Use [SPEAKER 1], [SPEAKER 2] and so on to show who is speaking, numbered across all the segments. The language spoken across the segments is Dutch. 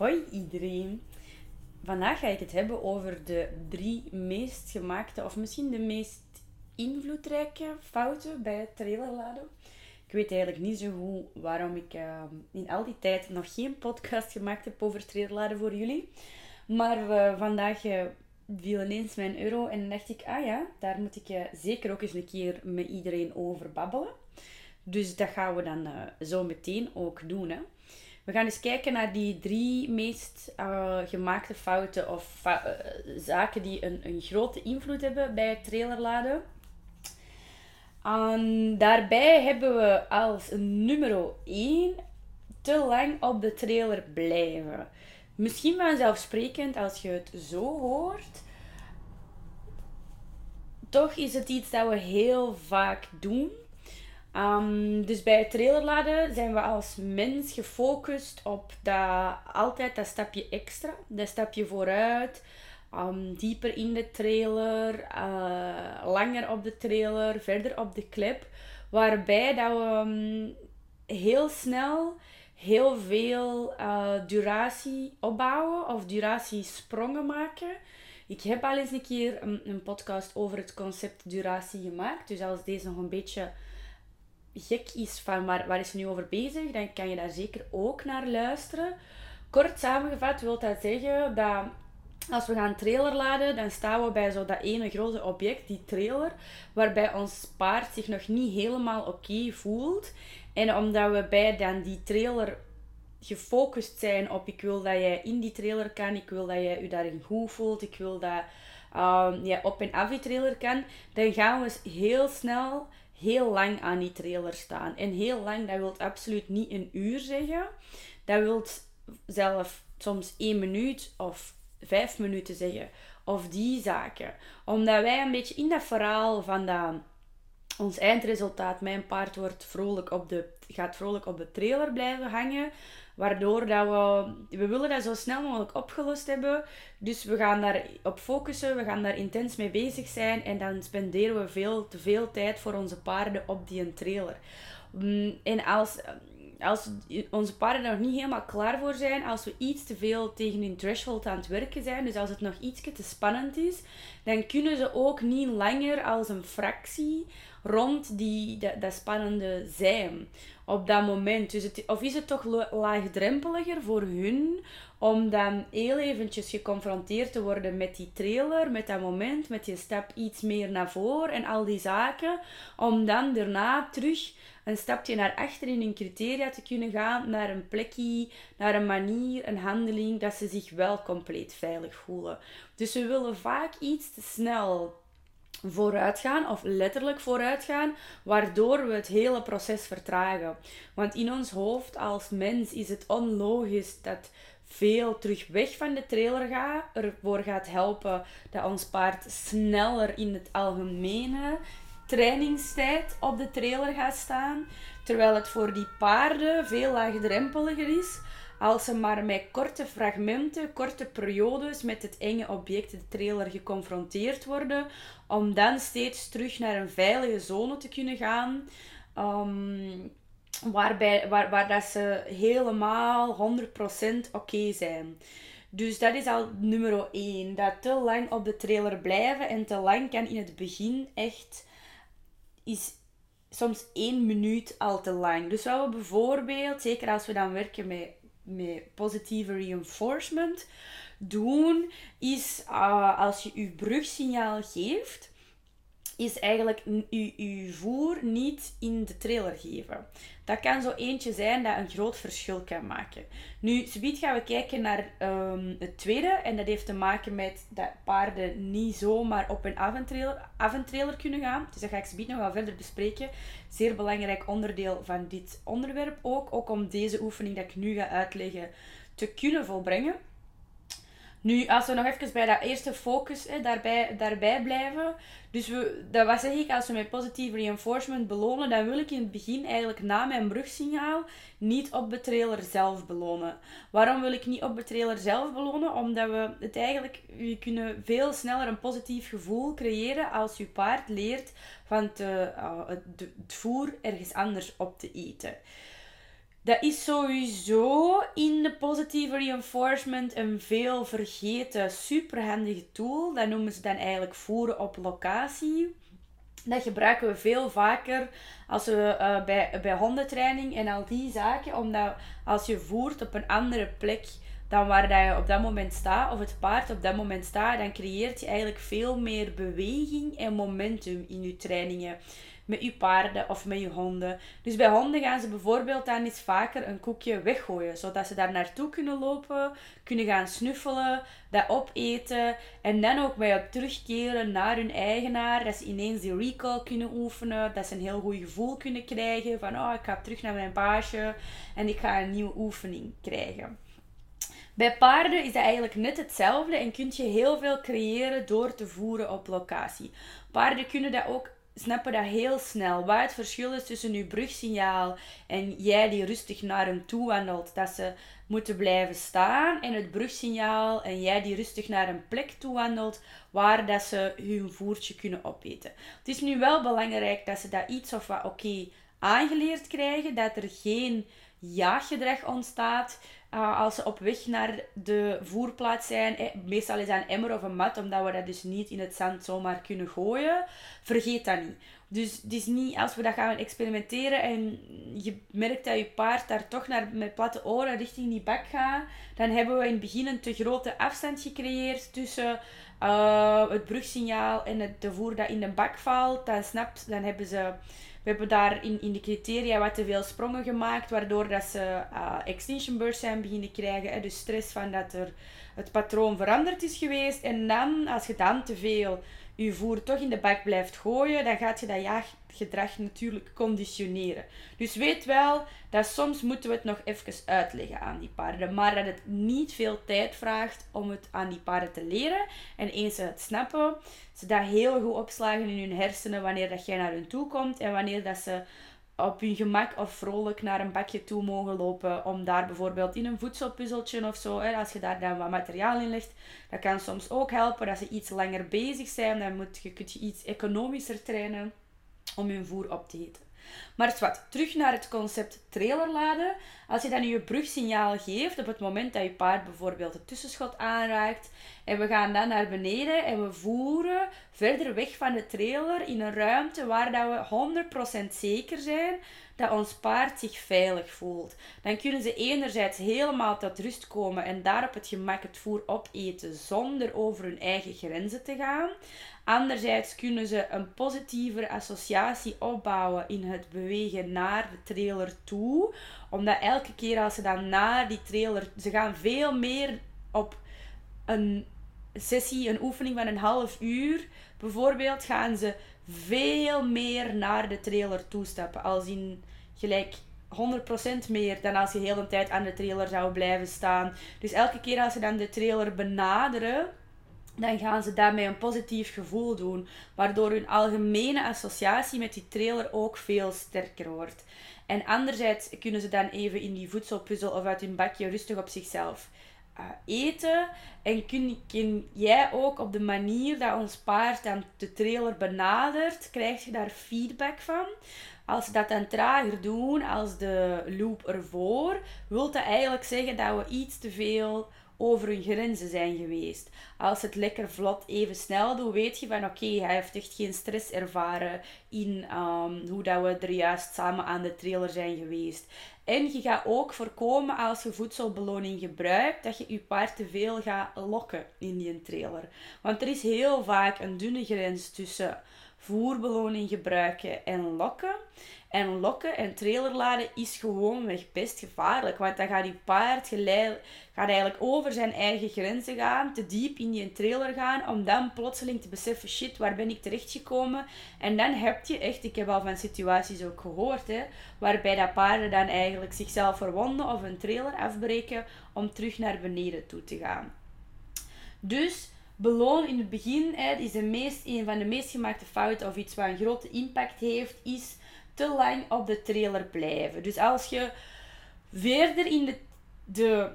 [SPEAKER 1] Hoi iedereen. Vandaag ga ik het hebben over de drie meest gemaakte, of misschien de meest invloedrijke fouten bij trailerladen. Ik weet eigenlijk niet zo goed waarom ik uh, in al die tijd nog geen podcast gemaakt heb over trailerladen voor jullie. Maar vandaag uh, viel ineens mijn euro en dacht ik, ah ja, daar moet ik uh, zeker ook eens een keer met iedereen over babbelen. Dus dat gaan we dan zo meteen ook doen. Hè. We gaan eens kijken naar die drie meest uh, gemaakte fouten of uh, zaken die een, een grote invloed hebben bij het trailerladen. En daarbij hebben we als nummer 1 te lang op de trailer blijven. Misschien vanzelfsprekend als je het zo hoort. Toch is het iets dat we heel vaak doen. Um, dus bij het trailerladen zijn we als mens gefocust op dat, altijd dat stapje extra, dat stapje vooruit, um, dieper in de trailer, uh, langer op de trailer, verder op de clip. Waarbij dat we um, heel snel heel veel uh, duratie opbouwen of duratiesprongen maken. Ik heb al eens een keer een, een podcast over het concept duratie gemaakt. Dus als deze nog een beetje gek is van waar, waar is ze nu over bezig, dan kan je daar zeker ook naar luisteren. Kort samengevat wil dat zeggen dat als we gaan trailer laden, dan staan we bij zo dat ene grote object, die trailer, waarbij ons paard zich nog niet helemaal oké voelt. En omdat we bij dan die trailer gefocust zijn op ik wil dat jij in die trailer kan, ik wil dat jij je daarin goed voelt, ik wil dat um, jij op en af die trailer kan, dan gaan we heel snel heel lang aan die trailer staan. En heel lang, dat wil absoluut niet een uur zeggen. Dat wil zelf soms één minuut of vijf minuten zeggen. Of die zaken. Omdat wij een beetje in dat verhaal van dat, ons eindresultaat, mijn paard wordt vrolijk op de, gaat vrolijk op de trailer blijven hangen. Waardoor dat we, we willen dat zo snel mogelijk opgelost hebben. Dus we gaan daar op focussen, we gaan daar intens mee bezig zijn. En dan spenderen we veel te veel tijd voor onze paarden op die trailer. Mm, en als, als onze paarden nog niet helemaal klaar voor zijn, als we iets te veel tegen hun threshold aan het werken zijn, dus als het nog iets te spannend is, dan kunnen ze ook niet langer als een fractie rond die, dat, spannende zijn op dat moment. Dus of is het toch laagdrempeliger voor hun om dan heel eventjes geconfronteerd te worden met die trailer, met dat moment, met je stap iets meer naar voren en al die zaken, om dan daarna terug een stapje naar achter in hun criteria te kunnen gaan, naar een plekje, naar een manier, een handeling, dat ze zich wel compleet veilig voelen. Dus we willen vaak iets te snel vooruitgaan of letterlijk vooruitgaan, waardoor we het hele proces vertragen. Want in ons hoofd als mens is het onlogisch dat veel terug weg van de trailer gaat, ervoor gaat helpen dat ons paard sneller in het algemene trainingstijd op de trailer gaat staan, terwijl het voor die paarden veel laagdrempeliger is als ze maar met korte fragmenten, korte periodes met het enge object, de trailer, geconfronteerd worden, om dan steeds terug naar een veilige zone te kunnen gaan. Um, waarbij, waar, waar dat ze helemaal 100% oké zijn. Dus dat is al nummer 1. Dat te lang op de trailer blijven en te lang kan in het begin echt is soms één minuut al te lang. Dus wat we bijvoorbeeld, zeker als we dan werken met met positieve reinforcement doen, is uh, als je je brugsignaal geeft, is eigenlijk je, voer niet in de trailer geven. Dat kan zo eentje zijn dat een groot verschil kan maken. Nu, subiet gaan we kijken naar um, het tweede. En dat heeft te maken met dat paarden niet zomaar op een avontrailer, kunnen gaan. Dus dat ga ik subiet nog wel verder bespreken. Zeer belangrijk onderdeel van dit onderwerp ook. Ook om deze oefening dat ik nu ga uitleggen te kunnen volbrengen. Nu, als we nog even bij dat eerste focus hè, daarbij, daarbij blijven. Dus we, dat was zeg ik, als we met positieve reinforcement belonen, dan wil ik in het begin eigenlijk na mijn brugsignaal niet op de trailer zelf belonen. Waarom wil ik niet op de trailer zelf belonen? Omdat we het eigenlijk, we kunnen veel sneller een positief gevoel creëren als je paard leert van te, uh, het, het voer ergens anders op te eten. Dat is sowieso in de positive reinforcement een veel vergeten, superhandige tool. Dat noemen ze dan eigenlijk voeren op locatie. Dat gebruiken we veel vaker als we uh, bij, bij hondentraining en al die zaken. Omdat als je voert op een andere plek dan waar dat je op dat moment staat, of het paard op dat moment staat, dan creëert je eigenlijk veel meer beweging en momentum in je trainingen met je paarden of met je honden. Dus bij honden gaan ze bijvoorbeeld dan eens vaker een koekje weggooien, zodat ze daar naartoe kunnen lopen, kunnen gaan snuffelen, dat opeten en dan ook weer terugkeren naar hun eigenaar, dat ze ineens die recall kunnen oefenen, dat ze een heel goed gevoel kunnen krijgen van oh, ik ga terug naar mijn baasje en ik ga een nieuwe oefening krijgen. Bij paarden is dat eigenlijk net hetzelfde en kun je heel veel creëren door te voeren op locatie. Paarden kunnen dat ook snappen dat heel snel. Waar het verschil is tussen je brugsignaal en jij die rustig naar hem toe wandelt, dat ze moeten blijven staan. En het brugsignaal en jij die rustig naar een plek toe wandelt, waar dat ze hun voertje kunnen opeten. Het is nu wel belangrijk dat ze dat iets of wat oké aangeleerd krijgen, dat er geen jaaggedrag ontstaat. Uh, als ze op weg naar de voerplaats zijn, eh, meestal is dat een emmer of een mat, omdat we dat dus niet in het zand zomaar kunnen gooien, vergeet dat niet. Dus het is niet als we dat gaan experimenteren en je merkt dat je paard daar toch naar, met platte oren richting die bak gaat, dan hebben we in het begin een te grote afstand gecreëerd tussen uh, het brugsignaal en het, de voer dat in de bak valt. Dan snapt, dan hebben ze we hebben daar in, in de criteria wat te veel sprongen gemaakt, waardoor dat ze uh, extinction bursts zijn beginnen krijgen. Hè, dus stress van dat er het patroon veranderd is geweest. En dan, als je dan te veel je voer toch in de bak blijft gooien, dan gaat je dat jaaggedrag natuurlijk conditioneren. Dus weet wel dat soms moeten we het nog even uitleggen aan die paarden, maar dat het niet veel tijd vraagt om het aan die paarden te leren. En eens ze het snappen, ze dat heel goed opslagen in hun hersenen wanneer dat jij naar hun toe komt en wanneer dat ze op hun gemak of vrolijk naar een bakje toe mogen lopen. Om daar bijvoorbeeld in een voedselpuzzeltje of zo, hè, als je daar dan wat materiaal in legt, dat kan soms ook helpen dat ze iets langer bezig zijn. Dan moet je, kun je iets economischer trainen om hun voer op te eten. Maar wat, terug naar het concept trailerladen. Als je dan je brugsignaal geeft op het moment dat je paard bijvoorbeeld het tussenschot aanraakt en we gaan dan naar beneden en we voeren verder weg van de trailer in een ruimte waar dat we 100% zeker zijn dat ons paard zich veilig voelt. Dan kunnen ze enerzijds helemaal tot rust komen en daar op het gemak het voer opeten zonder over hun eigen grenzen te gaan. Anderzijds kunnen ze een positievere associatie opbouwen in het bewegen naar de trailer toe. Omdat elke keer als ze dan naar die trailer... Ze gaan veel meer op een sessie, een oefening van een half uur... Bijvoorbeeld gaan ze veel meer naar de trailer toestappen. Als in gelijk 100% meer dan als je de hele tijd aan de trailer zou blijven staan. Dus elke keer als ze dan de trailer benaderen, dan gaan ze daarmee een positief gevoel doen, waardoor hun algemene associatie met die trailer ook veel sterker wordt. En anderzijds kunnen ze dan even in die voedselpuzzel of uit hun bakje rustig op zichzelf uh, eten. En kun, kun, jij ook op de manier dat ons paard dan de trailer benadert, krijg je daar feedback van. Als ze dat dan trager doen als de loop ervoor, wil dat eigenlijk zeggen dat we iets te veel over hun grenzen zijn geweest. Als het lekker vlot even snel doet, weet je van oké, hij heeft echt geen stress ervaren in um, hoe dat we er juist samen aan de trailer zijn geweest. En je gaat ook voorkomen als je voedselbeloning gebruikt, dat je je paard te veel gaat lokken in die trailer. Want er is heel vaak een dunne grens tussen voerbeloning gebruiken en lokken. En lokken en trailerladen is gewoonweg best gevaarlijk. Want dan gaat je paard geleid, gaat eigenlijk over zijn eigen grenzen gaan. Te diep in die trailer gaan. Om dan plotseling te beseffen, shit, waar ben ik terechtgekomen? En dan heb je echt, ik heb al van situaties ook gehoord. Hè, waarbij dat paarden dan eigenlijk zichzelf verwonden of een trailer afbreken. Om terug naar beneden toe te gaan. Dus beloon in het begin is de meest, een van de meest gemaakte fouten of iets wat een grote impact heeft, is te lang op de trailer blijven. Dus als je verder in de, de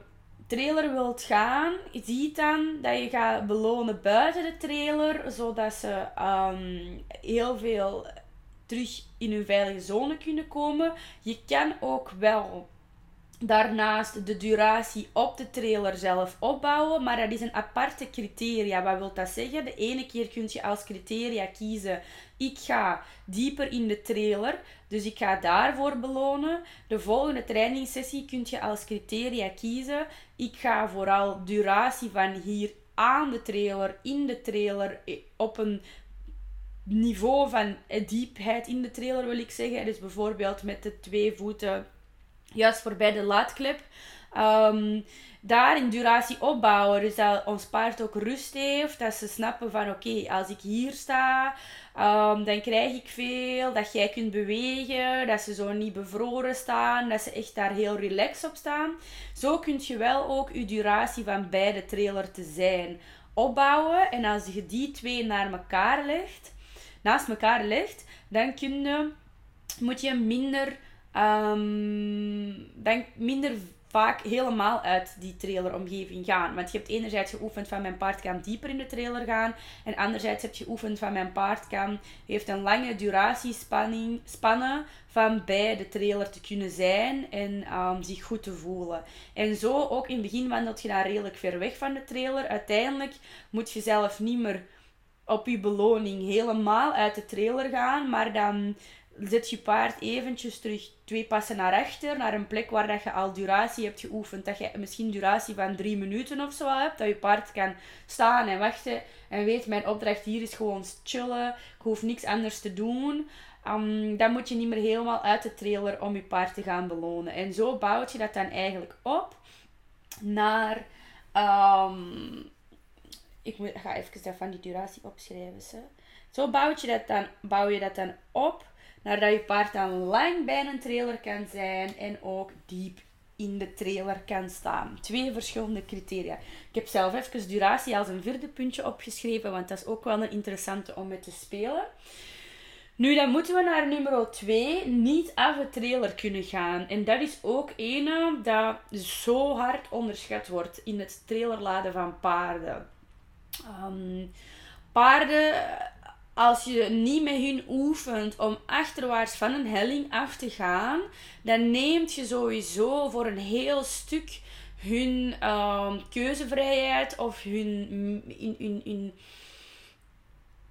[SPEAKER 1] trailer wilt gaan, ziet dan dat je gaat belonen buiten de trailer, zodat ze um, heel veel terug in hun veilige zone kunnen komen. Je kan ook wel Daarnaast de duratie op de trailer zelf opbouwen, maar dat is een aparte criteria. Wat wil dat zeggen? De ene keer kun je als criteria kiezen: ik ga dieper in de trailer, dus ik ga daarvoor belonen. De volgende trainingssessie kun je als criteria kiezen: ik ga vooral duratie van hier aan de trailer, in de trailer, eh, op een niveau van diepheid in de trailer wil ik zeggen. Dus bijvoorbeeld met de twee voeten juist voorbij de laadklep. Um, daar in duratie opbouwen. Dus dat ons paard ook rust heeft. Dat ze snappen van oké, als ik hier sta, um, dan krijg ik veel. Dat jij kunt bewegen. Dat ze zo niet bevroren staan. Dat ze echt daar heel relaxed op staan. Zo kun je wel ook je duratie van beide trailer te zijn opbouwen. En als je die twee naar elkaar legt, naast elkaar legt, dan kun je, moet je minder um, dan minder vaak helemaal uit die traileromgeving gaan. Want je hebt enerzijds geoefend van mijn paard kan dieper in de trailer gaan. En anderzijds heb je geoefend van mijn paard kan heeft een lange duratiespanning spannen van bij de trailer te kunnen zijn en um, zich goed te voelen. En zo ook in het begin wandelt je daar redelijk ver weg van de trailer. Uiteindelijk moet je zelf niet meer op je beloning helemaal uit de trailer gaan, maar dan zet je paard eventjes terug twee passen naar achter, naar een plek waar dat je al duratie hebt geoefend. Dat je misschien duratie van drie minuten of zo hebt. Dat je paard kan staan en wachten en weet, mijn opdracht hier is gewoon chillen. Ik hoef niks anders te doen. Um, dan moet je niet meer helemaal uit de trailer om je paard te gaan belonen. En zo bouwt je dat dan eigenlijk op naar... Um, ik ga even van die duratie opschrijven. Zo bouw je, dat dan, bouw je dat dan op nadat je paard dan lang bij een trailer kan zijn en ook diep in de trailer kan staan. Twee verschillende criteria. Ik heb zelf even duratie als een vierde puntje opgeschreven, want dat is ook wel een interessante om mee te spelen. Nu, dan moeten we naar nummer 2, niet af het trailer kunnen gaan. En dat is ook een dat zo hard onderschat wordt in het trailerladen van paarden. Um, paarden als je niet met hun oefent om achterwaarts van een helling af te gaan, dan neemt je sowieso voor een heel stuk hun uh, keuzevrijheid of hun, in, in, in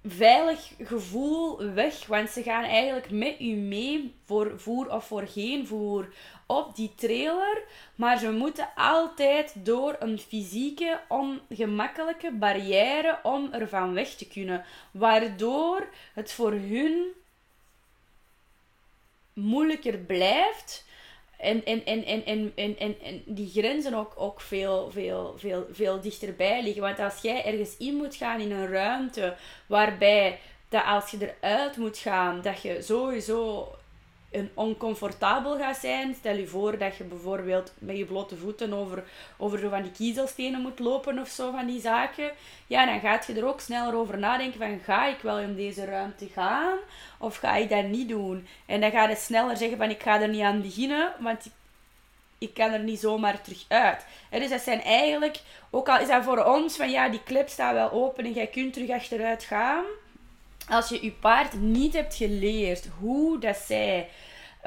[SPEAKER 1] veilig gevoel weg. Want ze gaan eigenlijk met u mee voor voer of voor geen voer op die trailer. Maar ze moeten altijd door een fysieke, ongemakkelijke barrière om ervan weg te kunnen. Waardoor het voor hun moeilijker blijft. En, en, en, en, en, en, en, en die grenzen ook, ook veel, veel, veel, veel dichterbij liggen. Want als jij ergens in moet gaan in een ruimte waarbij dat als je eruit moet gaan, dat je sowieso een oncomfortabel gaat zijn. Stel je voor dat je bijvoorbeeld met je blote voeten over, over zo van die kiezelstenen moet lopen of zo van die zaken. Ja, dan gaat je er ook sneller over nadenken van ga ik wel in deze ruimte gaan of ga ik dat niet doen? En dan ga je sneller zeggen van ik ga er niet aan beginnen, want ik kan er niet zomaar terug uit. En dus dat zijn eigenlijk, ook al is dat voor ons van ja, die klep staat wel open en jij kunt terug achteruit gaan. Als je je paard niet hebt geleerd hoe dat zij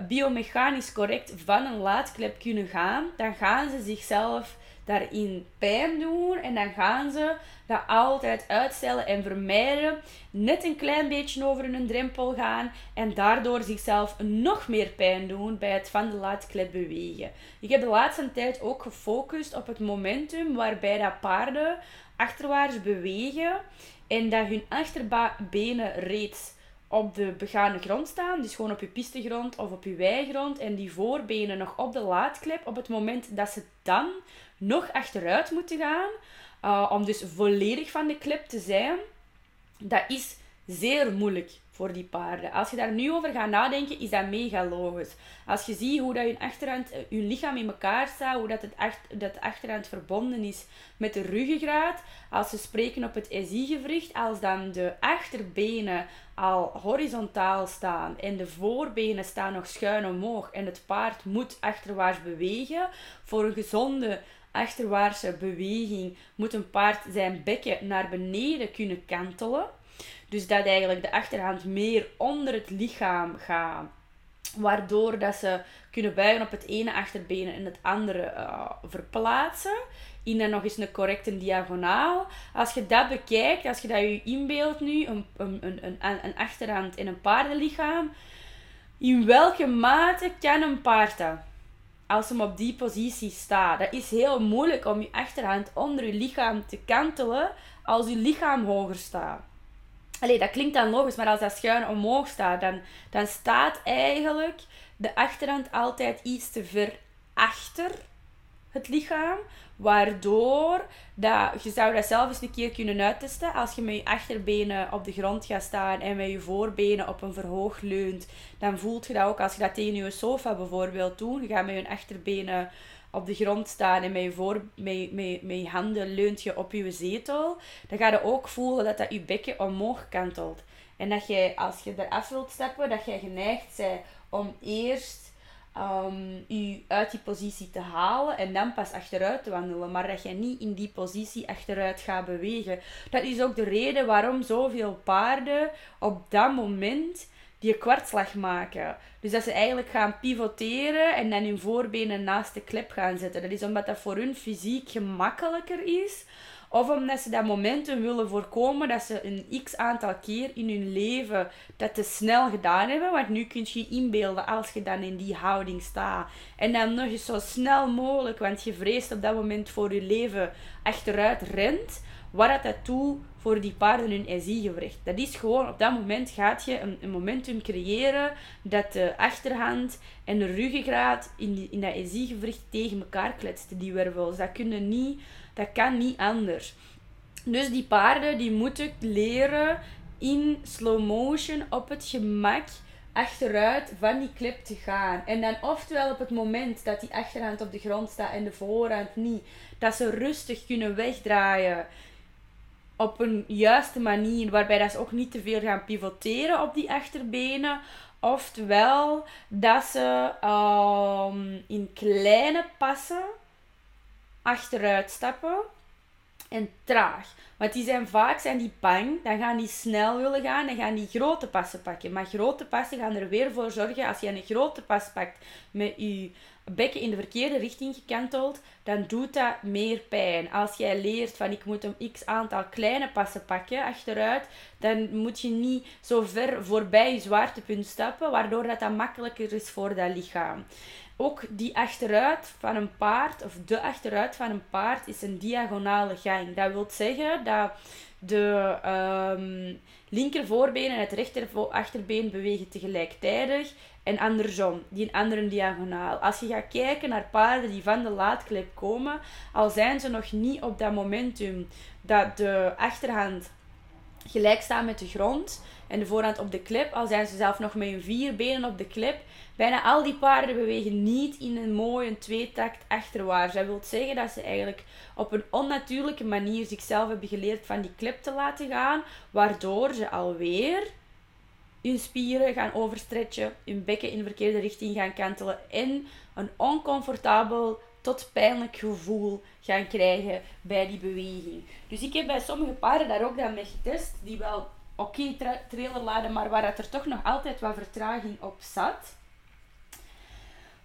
[SPEAKER 1] biomechanisch correct van een laadklep kunnen gaan, dan gaan ze zichzelf daarin pijn doen en dan gaan ze dat altijd uitstellen en vermijden, net een klein beetje over een drempel gaan en daardoor zichzelf nog meer pijn doen bij het van de laadklep bewegen. Ik heb de laatste tijd ook gefocust op het momentum waarbij dat paarden achterwaarts bewegen en dat hun achterbenen reeds op de begane grond staan, dus gewoon op je pistegrond of op je weigrond, en die voorbenen nog op de laadklep, op het moment dat ze dan nog achteruit moeten gaan, uh, om dus volledig van de klep te zijn, dat is zeer moeilijk voor die paarden. Als je daar nu over gaat nadenken, is dat mega logisch. Als je ziet hoe dat je, achterhand, eh, je lichaam in elkaar staat, hoe dat het, achter, dat achterhand verbonden is met de ruggengraat, als we spreken op het SI-gewricht, als dan de achterbenen al horizontaal staan en de voorbenen staan nog schuin omhoog en het paard moet achterwaarts bewegen, voor een gezonde achterwaartse beweging moet een paard zijn bekken naar beneden kunnen kantelen. Dus dat eigenlijk de achterhand meer onder het lichaam gaat Waardoor dat ze kunnen buigen op het ene achterbeen en het andere uh, verplaatsen. In dan nog eens een correcte diagonaal. Als je dat bekijkt, als je dat je inbeeldt nu, een, een, een, een achterhand en een paardenlichaam. In welke mate kan een paard dat? Als hem op die positie staat. Dat is heel moeilijk om je achterhand onder je lichaam te kantelen als je lichaam hoger staat. Allee, dat klinkt dan logisch, maar als dat schuin omhoog staat, dan, dan staat eigenlijk de achterhand altijd iets te ver achter het lichaam. Waardoor dat, je zou dat zelf eens een keer kunnen uittesten. Als je met je achterbenen op de grond gaat staan en met je voorbenen op een verhoog leunt, dan voelt je dat ook als je dat tegen je sofa bijvoorbeeld doet. Je gaat met je achterbenen op de grond staan en met je, voor, met, met, met handen leunt je op je zetel, dan ga je ook voelen dat dat je bekken omhoog kantelt. En dat jij, als je eraf wilt stappen, dat jij geneigd bent om eerst um, je uit die positie te halen en dan pas achteruit te wandelen. Maar dat je niet in die positie achteruit gaat bewegen. Dat is ook de reden waarom zoveel paarden op dat moment die kwartslag maken. Dus dat ze eigenlijk gaan pivoteren en dan hun voorbenen naast de klep gaan zetten. Dat is omdat dat voor hun fysiek gemakkelijker is. Of omdat ze dat momentum willen voorkomen dat ze een x aantal keer in hun leven dat te snel gedaan hebben. Want nu kun je je inbeelden als je dan in die houding staat. En dan nog eens zo snel mogelijk, want je vreest op dat moment voor je leven achteruit rent. Wat dat toe voor die paarden hun SI-gewricht. Dat is gewoon, op dat moment gaat je een, een, momentum creëren dat de achterhand en de ruggengraat in, in dat SI-gewricht tegen elkaar kletsten, die wervels. Dat, kunnen niet, dat kan niet anders. Dus die paarden die moeten leren in slow motion op het gemak achteruit van die clip te gaan. En dan oftewel op het moment dat die achterhand op de grond staat en de voorhand niet, dat ze rustig kunnen wegdraaien op een juiste manier, waarbij dat ze ook niet te veel gaan pivoteren op die achterbenen. Oftewel dat ze um, in kleine passen achteruit stappen en traag. Want die zijn vaak zijn die bang, dan gaan die snel willen gaan, dan gaan die grote passen pakken. Maar grote passen gaan er weer voor zorgen, als je een grote pas pakt met je bekken in de verkeerde richting gekanteld, dan doet dat meer pijn. Als jij leert van ik moet een x aantal kleine passen pakken achteruit, dan moet je niet zo ver voorbij je zwaartepunt stappen, waardoor dat, dat makkelijker is voor dat lichaam. Ook die achteruit van een paard, of de achteruit van een paard, is een diagonale gang. Dat wil zeggen dat de um, linker voorbeen en het rechter achterbeen bewegen tegelijkertijd en andersom, die andere diagonaal. Als je gaat kijken naar paarden die van de laadklep komen, al zijn ze nog niet op dat momentum dat de achterhand gelijk staat met de grond en de voorhand op de klep, al zijn ze zelf nog met hun vier benen op de klep, bijna al die paarden bewegen niet in een mooie tweetakt achterwaarts. Dat wil zeggen dat ze eigenlijk op een onnatuurlijke manier zichzelf hebben geleerd van die klep te laten gaan, waardoor ze alweer hun spieren gaan overstretchen, hun bekken in de verkeerde richting gaan kantelen en een oncomfortabel tot pijnlijk gevoel gaan krijgen bij die beweging. Dus ik heb bij sommige paarden daar ook dan mee getest, die wel oké trailer laden, maar waar er toch nog altijd wat vertraging op zat.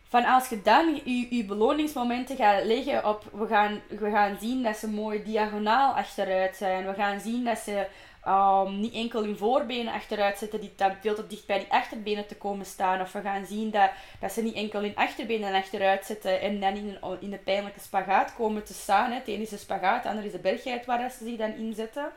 [SPEAKER 1] Van als je dan je, je beloningsmomenten gaat leggen op, we gaan, we gaan zien dat ze mooi diagonaal achteruit zijn. We gaan zien dat ze um, niet enkel hun voorbenen achteruit zetten, die dan veel te dicht bij die achterbenen te komen staan. Of we gaan zien dat, dat ze niet enkel hun achterbenen achteruit zetten en dan in een, in een pijnlijke spagaat komen te staan. Hè. Het ene is de spagaat, het andere is de bergheid waar ze zich dan inzetten.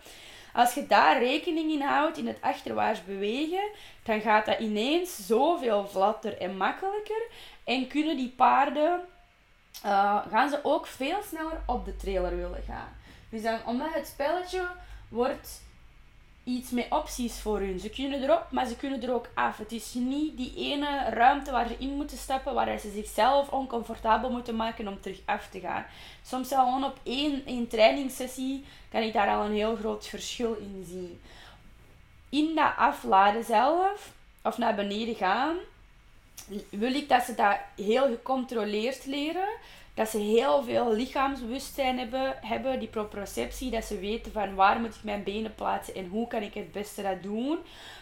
[SPEAKER 1] Als je daar rekening in houdt in het achterwaarts bewegen, dan gaat dat ineens zoveel vlatter en makkelijker. En kunnen die paarden, uh, gaan ze ook veel sneller op de trailer willen gaan. Dus dan, omdat het spelletje wordt iets met opties voor hun. Ze kunnen erop, maar ze kunnen er ook af. Het is niet die ene ruimte waar ze in moeten stappen, waar ze zichzelf oncomfortabel moeten maken om terug af te gaan. Soms al gewoon op één, één trainingssessie kan ik daar al een heel groot verschil in zien. In dat afladen zelf, of naar beneden gaan, wil ik dat ze dat heel gecontroleerd leren dat ze heel veel lichaamsbewustzijn hebben, hebben, die proprioceptie, dat ze weten van waar moet ik mijn benen plaatsen en hoe kan ik het beste dat doen.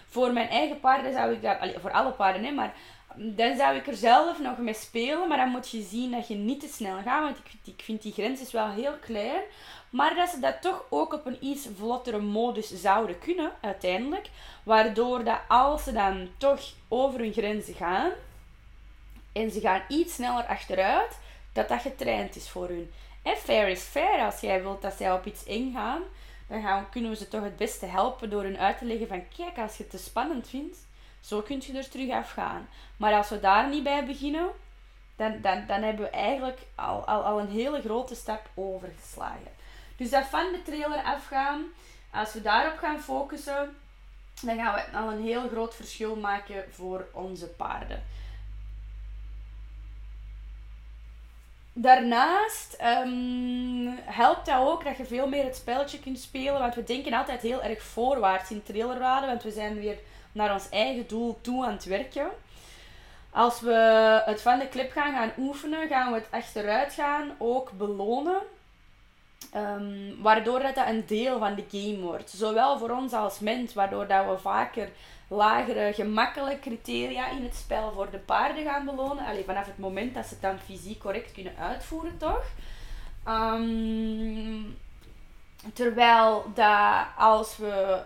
[SPEAKER 1] Voor mijn eigen paarden zou ik dat, voor alle paarden, hè, maar dan zou ik er zelf nog mee spelen, maar dan moet je zien dat je niet te snel gaat, want ik, ik vind die grens is wel heel klein. Maar dat ze dat toch ook op een iets vlottere modus zouden kunnen, uiteindelijk. Waardoor dat als ze dan toch over hun grenzen gaan, en ze gaan iets sneller achteruit, dat dat getraind is voor hun. En fair is fair. Als jij wilt dat zij op iets ingaan, dan gaan, kunnen we ze toch het beste helpen door hun uit te leggen van kijk, als je het te spannend vindt, zo kun je er terug afgaan. Maar als we daar niet bij beginnen, dan, dan, dan hebben we eigenlijk al, al, al een hele grote stap overgeslagen. Dus dat van de trailer afgaan, als we daarop gaan focussen, dan gaan we al een heel groot verschil maken voor onze paarden. Daarnaast um, helpt dat ook dat je veel meer het spelletje kunt spelen. Want we denken altijd heel erg voorwaarts in trailerraden. Want we zijn weer naar ons eigen doel toe aan het werken. Als we het van de clip gaan gaan oefenen, gaan we het achteruit gaan ook belonen. Um, waardoor dat een deel van de game wordt. Zowel voor ons als mens, waardoor dat we vaker lagere, gemakkelijke criteria in het spel voor de paarden gaan belonen. Alleen vanaf het moment dat ze het dan fysiek correct kunnen uitvoeren, toch? Um, terwijl dat als we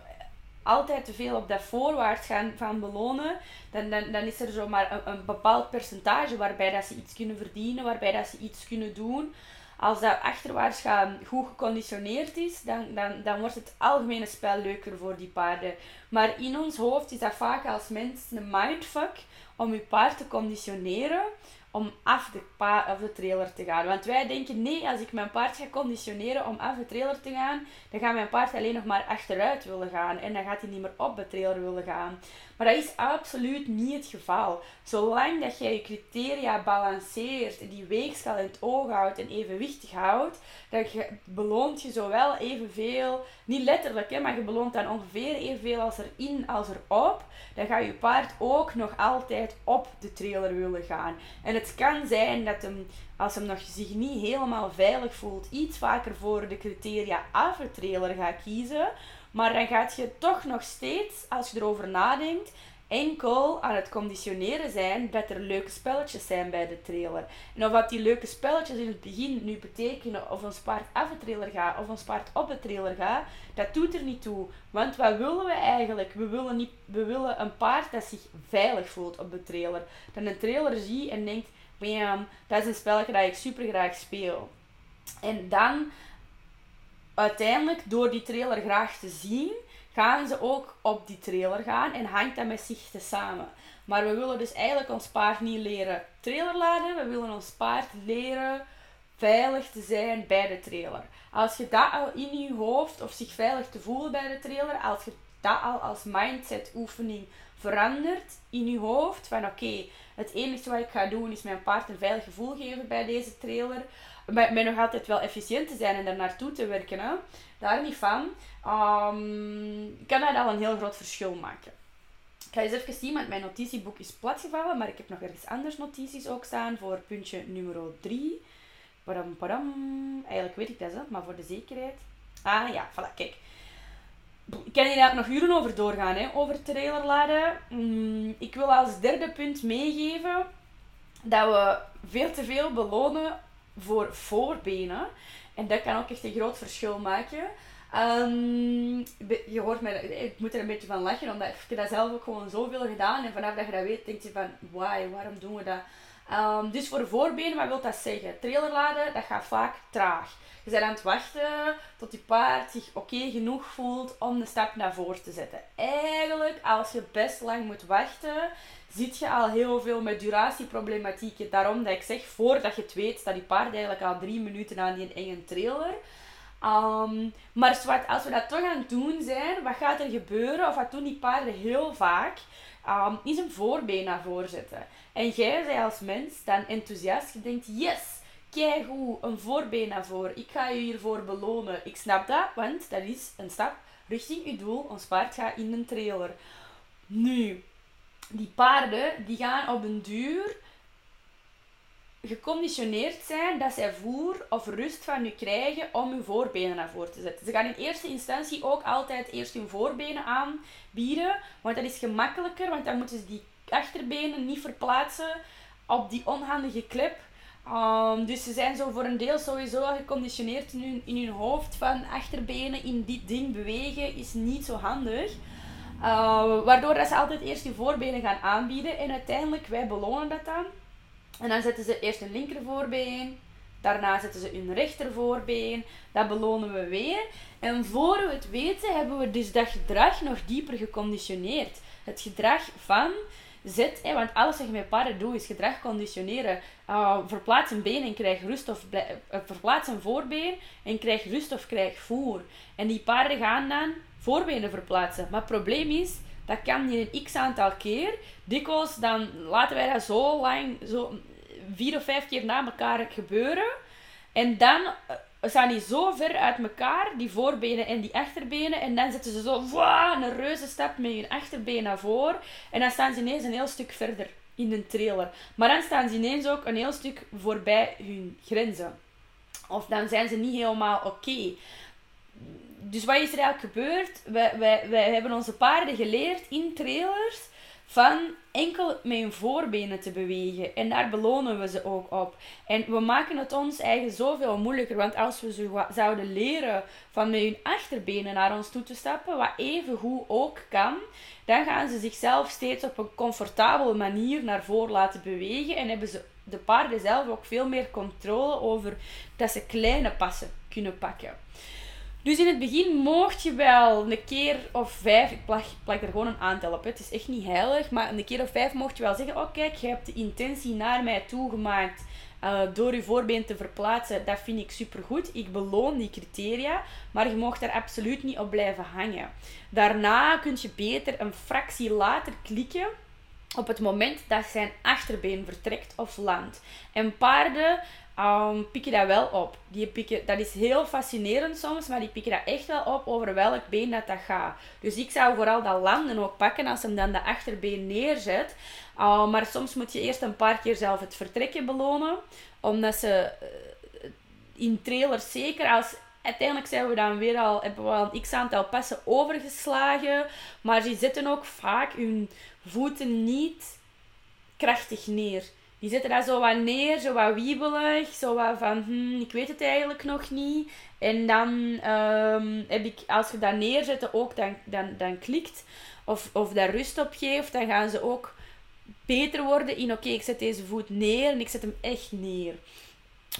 [SPEAKER 1] altijd te veel op dat voorwaarts gaan van belonen, dan, dan, dan is er zomaar een, een bepaald percentage waarbij dat ze iets kunnen verdienen, waarbij dat ze iets kunnen doen als dat achterwaarts gaan goed geconditioneerd is, dan, dan, dan wordt het algemene spel leuker voor die paarden. Maar in ons hoofd is dat vaak als mens een mindfuck om je paard te conditioneren om af de, pa of de trailer te gaan. Want wij denken, nee, als ik mijn paard ga conditioneren om af de trailer te gaan, dan gaat mijn paard alleen nog maar achteruit willen gaan. En dan gaat hij niet meer op de trailer willen gaan. Maar dat is absoluut niet het geval. Zolang dat jij je criteria balanceert, die weegschaal in het oog houdt en evenwichtig houdt, dan beloont je zowel evenveel, niet letterlijk, hè, maar je beloont dan ongeveer evenveel als erin als erop. Dan gaat je paard ook nog altijd op de trailer willen gaan. En het kan zijn dat hem, als hem nog zich niet helemaal veilig voelt, iets vaker voor de criteria af de trailer gaat kiezen. Maar dan gaat je toch nog steeds, als je erover nadenkt, enkel aan het conditioneren zijn dat er leuke spelletjes zijn bij de trailer. En of wat die leuke spelletjes in het begin nu betekenen of ons paard af de trailer gaat of ons paard op de trailer gaat, dat doet er niet toe. Want wat willen we eigenlijk? We willen, niet, we willen een paard dat zich veilig voelt op de trailer. Dat een trailer ziet en denkt, bam, dat is een spelletje dat ik super graag speel. En dan uiteindelijk, door die trailer graag te zien, gaan ze ook op die trailer gaan en hangt dat met zich te samen. Maar we willen dus eigenlijk ons paard niet leren trailerladen, we willen ons paard leren veilig te zijn bij de trailer. Als je dat al in je hoofd, of zich veilig te voelen bij de trailer, als je dat al als mindset oefening verandert in je hoofd, van oké, het enige wat ik ga doen is mijn paard een veilig gevoel geven bij deze trailer, met, nog altijd wel efficiënt te zijn en daar naartoe te werken. Hè. Daar niet van. Um, kan dat al een heel groot verschil maken. Ik ga eens even zien, want mijn notitieboek is platgevallen, maar ik heb nog ergens anders notities ook staan voor puntje nummer 3. Padam, padam. Eigenlijk weet ik dat, maar voor de zekerheid. Ah ja, voilà, kijk. Ik kan eigenlijk nog uren over doorgaan, hè, over trailerladen. Mm, ik wil als derde punt meegeven dat we veel te veel belonen voor voorbenen. En dat kan ook echt een groot verschil maken. Um, je hoort mij, ik moet er een beetje van lachen, omdat ik dat zelf ook gewoon zoveel gedaan. En vanaf dat je dat weet, denk je van, why, waarom doen we dat? Um, dus voor voorbenen, wat wil dat zeggen? Trailerladen, dat gaat vaak traag. Je bent aan het wachten tot je paard zich oké genoeg voelt om de stap naar voren te zetten. Eigenlijk, als je best lang moet wachten, zit je al heel veel met duratieproblematieken. Daarom dat ik zeg, voordat je het weet, staat die paard eigenlijk al drie minuten aan die enge trailer. Um, maar als we dat toch aan het doen zijn, wat gaat er gebeuren? Of wat doen die paarden heel vaak? Um, is een voorbeen naar voren zetten. En jij zij als mens dan enthousiast, je denkt, yes, kijk hoe een voorbeen naar voren. Ik ga je hiervoor belonen. Ik snap dat, want dat is een stap richting je doel. Ons paard gaat in een trailer. Nu, die paarden die gaan op een duur geconditioneerd zijn dat zij voer of rust van u krijgen om uw voorbenen naar voren te zetten. Ze gaan in eerste instantie ook altijd eerst hun voorbenen aanbieden, want dat is gemakkelijker, want dan moeten ze die achterbenen niet verplaatsen op die onhandige clip. Um, dus ze zijn zo voor een deel sowieso geconditioneerd in hun, in hun hoofd van achterbenen in dit ding bewegen is niet zo handig. Uh, waardoor dat ze altijd eerst die voorbenen gaan aanbieden en uiteindelijk wij belonen dat dan. En dan zetten ze eerst een linkervoorbeen, daarna zetten ze hun rechtervoorbeen, dat belonen we weer. En voor we het weten hebben we dus dat gedrag nog dieper geconditioneerd. Het gedrag van zet, hè, want alles wat je met paarden doet is gedrag conditioneren. Uh, verplaats een been en krijg rust of uh, verplaats een voorbeen en krijg rust of krijg voer. En die paarden gaan dan voorbenen verplaatsen. Maar het probleem is, dat kan niet een x aantal keer. Dikwijls dan laten wij dat zo lang, zo vier of vijf keer na elkaar gebeuren. En dan uh, staan die zo ver uit elkaar, die voorbenen en die achterbenen. En dan zetten ze zo wow, een reuze stap met hun achterbeen naar voren. En dan staan ze ineens een heel stuk verder in de trailer. Maar dan staan ze ineens ook een heel stuk voorbij hun grenzen. Of dan zijn ze niet helemaal oké dus wat is er eigenlijk gebeurd? Wij, wij, wij hebben onze paarden geleerd in trailers van enkel met hun voorbenen te bewegen. En daar belonen we ze ook op. En we maken het ons eigen zoveel moeilijker. Want als we ze zouden leren van met hun achterbenen naar ons toe te stappen, wat even goed ook kan, dan gaan ze zichzelf steeds op een comfortabele manier naar voren laten bewegen. En hebben ze de paarden zelf ook veel meer controle over dat ze kleine passen kunnen pakken. Dus in het begin mocht je wel een keer of vijf, ik plak, er gewoon een aantal op, het is echt niet heilig, maar een keer of vijf mocht je wel zeggen, oh kijk, je hebt de intentie naar mij toegemaakt uh, door je voorbeen te verplaatsen. Dat vind ik supergoed. Ik beloon die criteria, maar je mocht daar absoluut niet op blijven hangen. Daarna kun je beter een fractie later klikken op het moment dat zijn achterbeen vertrekt of landt. En paarden um, pikken dat wel op. Die pikken, dat is heel fascinerend soms, maar die pikken dat echt wel op over welk been dat, dat gaat. Dus ik zou vooral dat landen ook pakken als hem dan de achterbeen neerzet. Uh, maar soms moet je eerst een paar keer zelf het vertrekken belonen. Omdat ze uh, in trailers zeker als uiteindelijk zijn we dan weer al, hebben we al een x aantal passen overgeslagen. Maar ze zetten ook vaak hun voeten niet krachtig neer. Die zitten daar zo wat neer, zo wat wiebelig, zo wat van, hm, ik weet het eigenlijk nog niet. En dan um, heb ik, als je dat neerzet, ook dan, dan, dan klikt, of, of daar rust op geeft, dan gaan ze ook beter worden in, oké, ik zet deze voet neer en ik zet hem echt neer.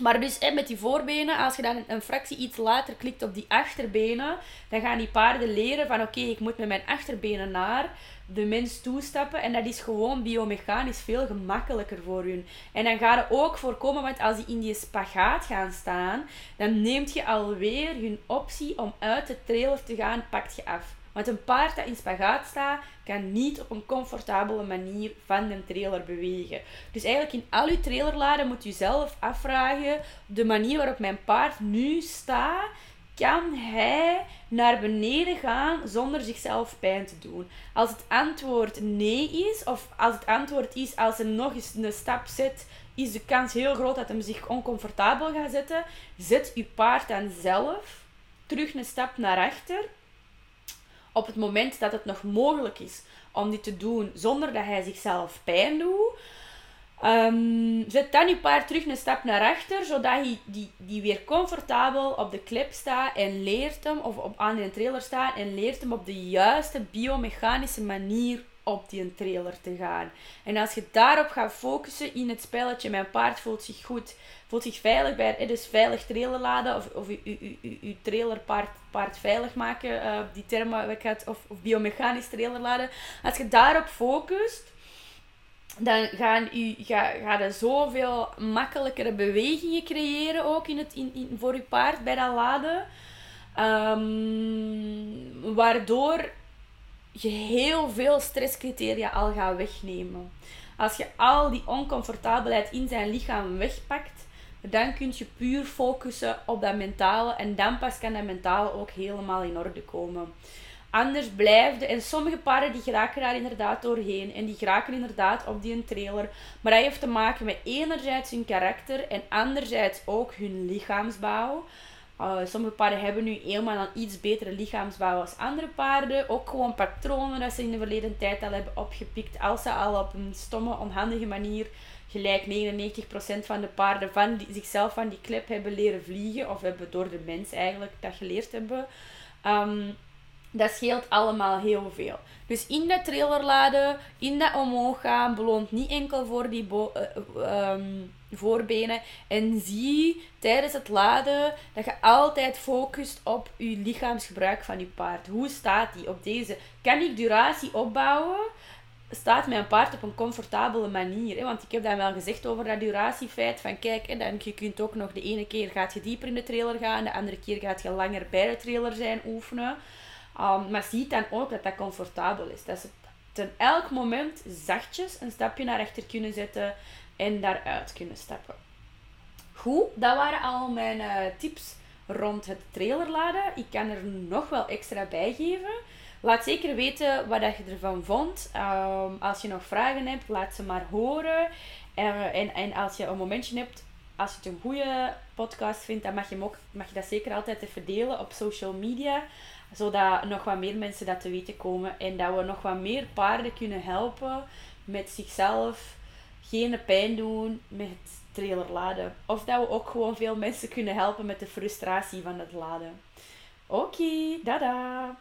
[SPEAKER 1] Maar dus met die voorbenen, als je dan een fractie iets later klikt op die achterbenen, dan gaan die paarden leren van oké, ik moet met mijn achterbenen naar de mens toestappen. En dat is gewoon biomechanisch veel gemakkelijker voor hun. En dan gaat het ook voorkomen, want als die in die spagaat gaan staan, dan neemt je alweer hun optie om uit de trailer te gaan, pakt je af. Want een paard dat in spagaat staat, kan niet op een comfortabele manier van de trailer bewegen. Dus eigenlijk in al uw trailerladen moet u zelf afvragen, de manier waarop mijn paard nu staat, kan hij naar beneden gaan zonder zichzelf pijn te doen? Als het antwoord nee is, of als het antwoord is als hij nog eens een stap zet, is de kans heel groot dat hij zich oncomfortabel gaat zetten. Zet uw paard dan zelf terug een stap naar achter op het moment dat het nog mogelijk is om dit te doen zonder dat hij zichzelf pijn doet. Um, zet dan je paard terug een stap naar achter, zodat hij die, die weer comfortabel op de klep staat en leert hem, of op, aan een trailer staat en leert hem op de juiste biomechanische manier op die trailer te gaan. En als je daarop gaat focussen in het spelletje, mijn paard voelt zich goed, voelt zich veilig bij het dus veilig trailer laden of, of je trailer paard, paard veilig maken, uh, die termen of, of biomechanisch trailer laden. Als je daarop focust, dan gaan u, ga, ga je zoveel makkelijkere bewegingen creëren ook in het, in, in, voor je paard bij dat laden. Um, waardoor je heel veel stresscriteria al gaat wegnemen. Als je al die oncomfortabelheid in zijn lichaam wegpakt, dan kun je puur focussen op dat mentale en dan pas kan dat mentale ook helemaal in orde komen. Anders blijft en sommige paarden die geraken daar inderdaad doorheen en die geraken inderdaad op die trailer. Maar dat heeft te maken met enerzijds hun karakter en anderzijds ook hun lichaamsbouw. Uh, sommige paarden hebben nu helemaal een iets betere lichaamsbouw als andere paarden. Ook gewoon patronen dat ze in de verleden tijd al hebben opgepikt. Als ze al op een stomme, onhandige manier gelijk 99% van de paarden van die, zichzelf van die klep hebben leren vliegen. Of hebben door de mens eigenlijk dat geleerd hebben. Um, dat scheelt allemaal heel veel. Dus in dat trailerladen, in dat omhoog gaan, beloont niet enkel voor die uh, voorbenen. En zie tijdens het laden dat je altijd focust op je lichaamsgebruik van je paard. Hoe staat die op deze? Kan ik duratie opbouwen? Staat mijn paard op een comfortabele manier? Hè? Want ik heb dan wel gezegd over dat duratiefeit. Van kijk, hè, dan, je kunt ook nog de ene keer gaat je dieper in de trailer gaan. De andere keer gaat je langer bij de trailer zijn oefenen. Um, maar zie dan ook dat dat comfortabel is. Dat ze ten elk moment zachtjes een stapje naar rechter kunnen zetten en daaruit kunnen stappen. Goed, dat waren al mijn uh, tips rond het trailerladen. Ik kan er nog wel extra bij geven. Laat zeker weten wat je ervan vond. Um, als je nog vragen hebt, laat ze maar horen. Uh, en, en als je een momentje hebt, als je het een goede podcast vindt, dan mag je, ook, mag je dat zeker altijd even delen op social media zodat nog wat meer mensen dat te weten komen en dat we nog wat meer paarden kunnen helpen met zichzelf geen pijn doen met trailer laden. Of dat we ook gewoon veel mensen kunnen helpen met de frustratie van het laden. Oké, okay, dada!